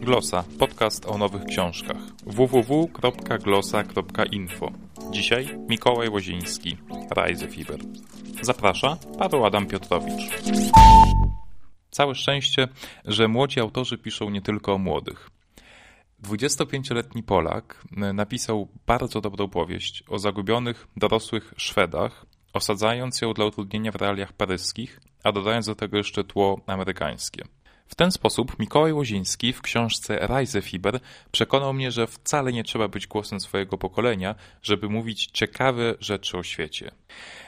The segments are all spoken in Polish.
Glosa, podcast o nowych książkach. www.glosa.info. Dzisiaj Mikołaj Łoziński, Rise Fiber. Zaprasza Paweł Adam Piotrowicz. Całe szczęście, że młodzi autorzy piszą nie tylko o młodych. 25-letni Polak napisał bardzo dobrą powieść o zagubionych, dorosłych Szwedach, osadzając ją dla utrudnienia w realiach paryskich, a dodając do tego jeszcze tło amerykańskie. W ten sposób Mikołaj Łoziński w książce Reisefiber przekonał mnie, że wcale nie trzeba być głosem swojego pokolenia, żeby mówić ciekawe rzeczy o świecie.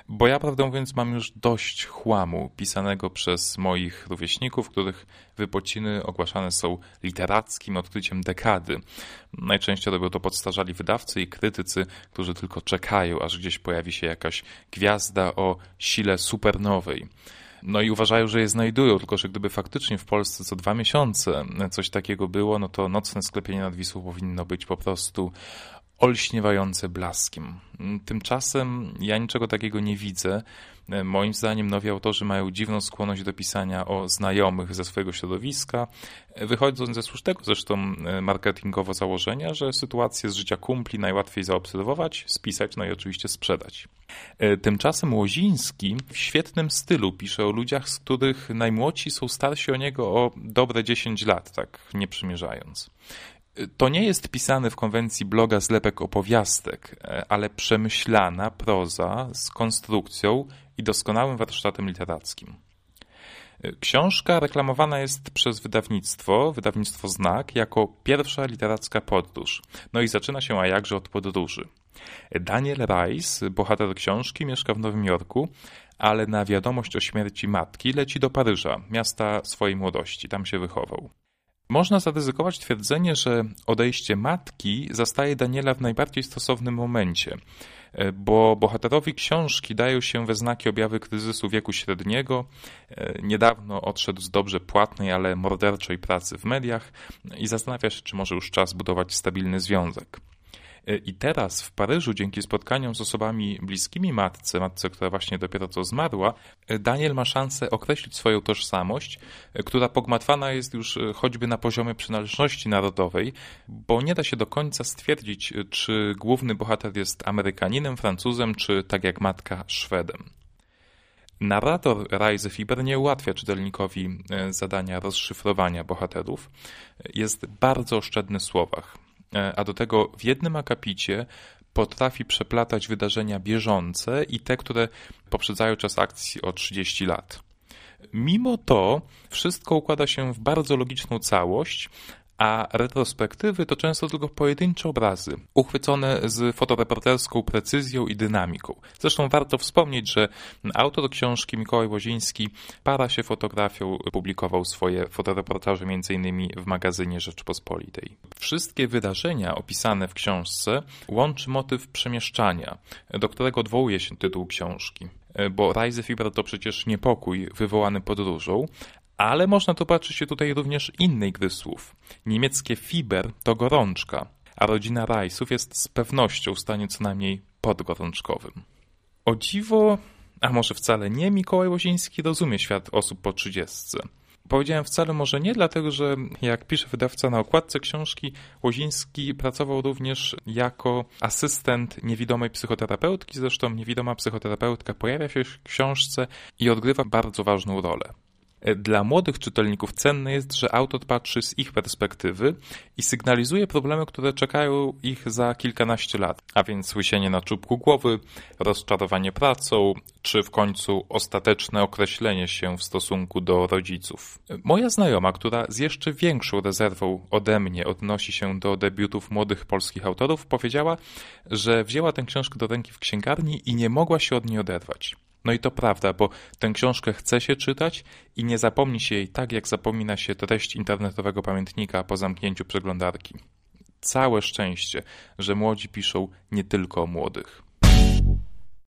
Bo ja, prawdę mówiąc, mam już dość chłamu pisanego przez moich rówieśników, których wypociny ogłaszane są literackim odkryciem dekady. Najczęściej robią to podstarzali wydawcy i krytycy, którzy tylko czekają, aż gdzieś pojawi się jakaś gwiazda o sile supernowej. No i uważają, że je znajdują, tylko że gdyby faktycznie w Polsce co dwa miesiące coś takiego było, no to nocne sklepienie nad Wisłą powinno być po prostu olśniewające blaskiem. Tymczasem ja niczego takiego nie widzę. Moim zdaniem nowi autorzy mają dziwną skłonność do pisania o znajomych ze swojego środowiska, wychodząc ze słusznego zresztą marketingowo założenia, że sytuację z życia kumpli najłatwiej zaobserwować, spisać, no i oczywiście sprzedać. Tymczasem Łoziński w świetnym stylu pisze o ludziach, z których najmłodsi są starsi o niego o dobre 10 lat, tak nie przymierzając. To nie jest pisany w konwencji bloga zlepek opowiastek, ale przemyślana proza z konstrukcją i doskonałym warsztatem literackim. Książka reklamowana jest przez wydawnictwo, wydawnictwo Znak, jako pierwsza literacka podróż. No i zaczyna się a jakże od podróży. Daniel Rice, bohater książki, mieszka w Nowym Jorku, ale na wiadomość o śmierci matki leci do Paryża, miasta swojej młodości. Tam się wychował. Można zaryzykować twierdzenie, że odejście matki zastaje Daniela w najbardziej stosownym momencie, bo bohaterowi książki dają się we znaki objawy kryzysu wieku średniego. Niedawno odszedł z dobrze płatnej, ale morderczej pracy w mediach i zastanawia się, czy może już czas budować stabilny związek. I teraz w Paryżu, dzięki spotkaniom z osobami bliskimi matce, matce, która właśnie dopiero co zmarła, Daniel ma szansę określić swoją tożsamość, która pogmatwana jest już choćby na poziomie przynależności narodowej, bo nie da się do końca stwierdzić, czy główny bohater jest Amerykaninem, Francuzem, czy tak jak matka Szwedem. Narrator Rise Fiber nie ułatwia czytelnikowi zadania rozszyfrowania bohaterów. Jest bardzo oszczędny w słowach a do tego w jednym akapicie potrafi przeplatać wydarzenia bieżące i te, które poprzedzają czas akcji o 30 lat. Mimo to wszystko układa się w bardzo logiczną całość, a retrospektywy to często tylko pojedyncze obrazy, uchwycone z fotoreporterską precyzją i dynamiką. Zresztą warto wspomnieć, że autor książki Mikołaj Łoziński para się fotografią, publikował swoje fotoreportaże m.in. w magazynie Rzeczpospolitej. Wszystkie wydarzenia opisane w książce łączy motyw przemieszczania, do którego odwołuje się tytuł książki bo Reisefieber to przecież niepokój wywołany podróżą, ale można tu patrzeć się tutaj również innej gry słów. Niemieckie Fiber to gorączka, a rodzina Rajsów jest z pewnością w stanie co najmniej podgorączkowym. O dziwo, a może wcale nie, Mikołaj Łoziński rozumie świat osób po trzydziestce. Powiedziałem wcale może nie, dlatego że jak pisze wydawca na okładce książki, Łoziński pracował również jako asystent niewidomej psychoterapeutki, zresztą niewidoma psychoterapeutka pojawia się w książce i odgrywa bardzo ważną rolę. Dla młodych czytelników cenne jest, że autor patrzy z ich perspektywy i sygnalizuje problemy, które czekają ich za kilkanaście lat, a więc łysienie na czubku głowy, rozczarowanie pracą, czy w końcu ostateczne określenie się w stosunku do rodziców. Moja znajoma, która z jeszcze większą rezerwą ode mnie odnosi się do debiutów młodych polskich autorów, powiedziała, że wzięła tę książkę do ręki w księgarni i nie mogła się od niej oderwać. No i to prawda, bo tę książkę chce się czytać i nie zapomni się jej tak, jak zapomina się treść internetowego pamiętnika po zamknięciu przeglądarki. Całe szczęście, że młodzi piszą nie tylko o młodych.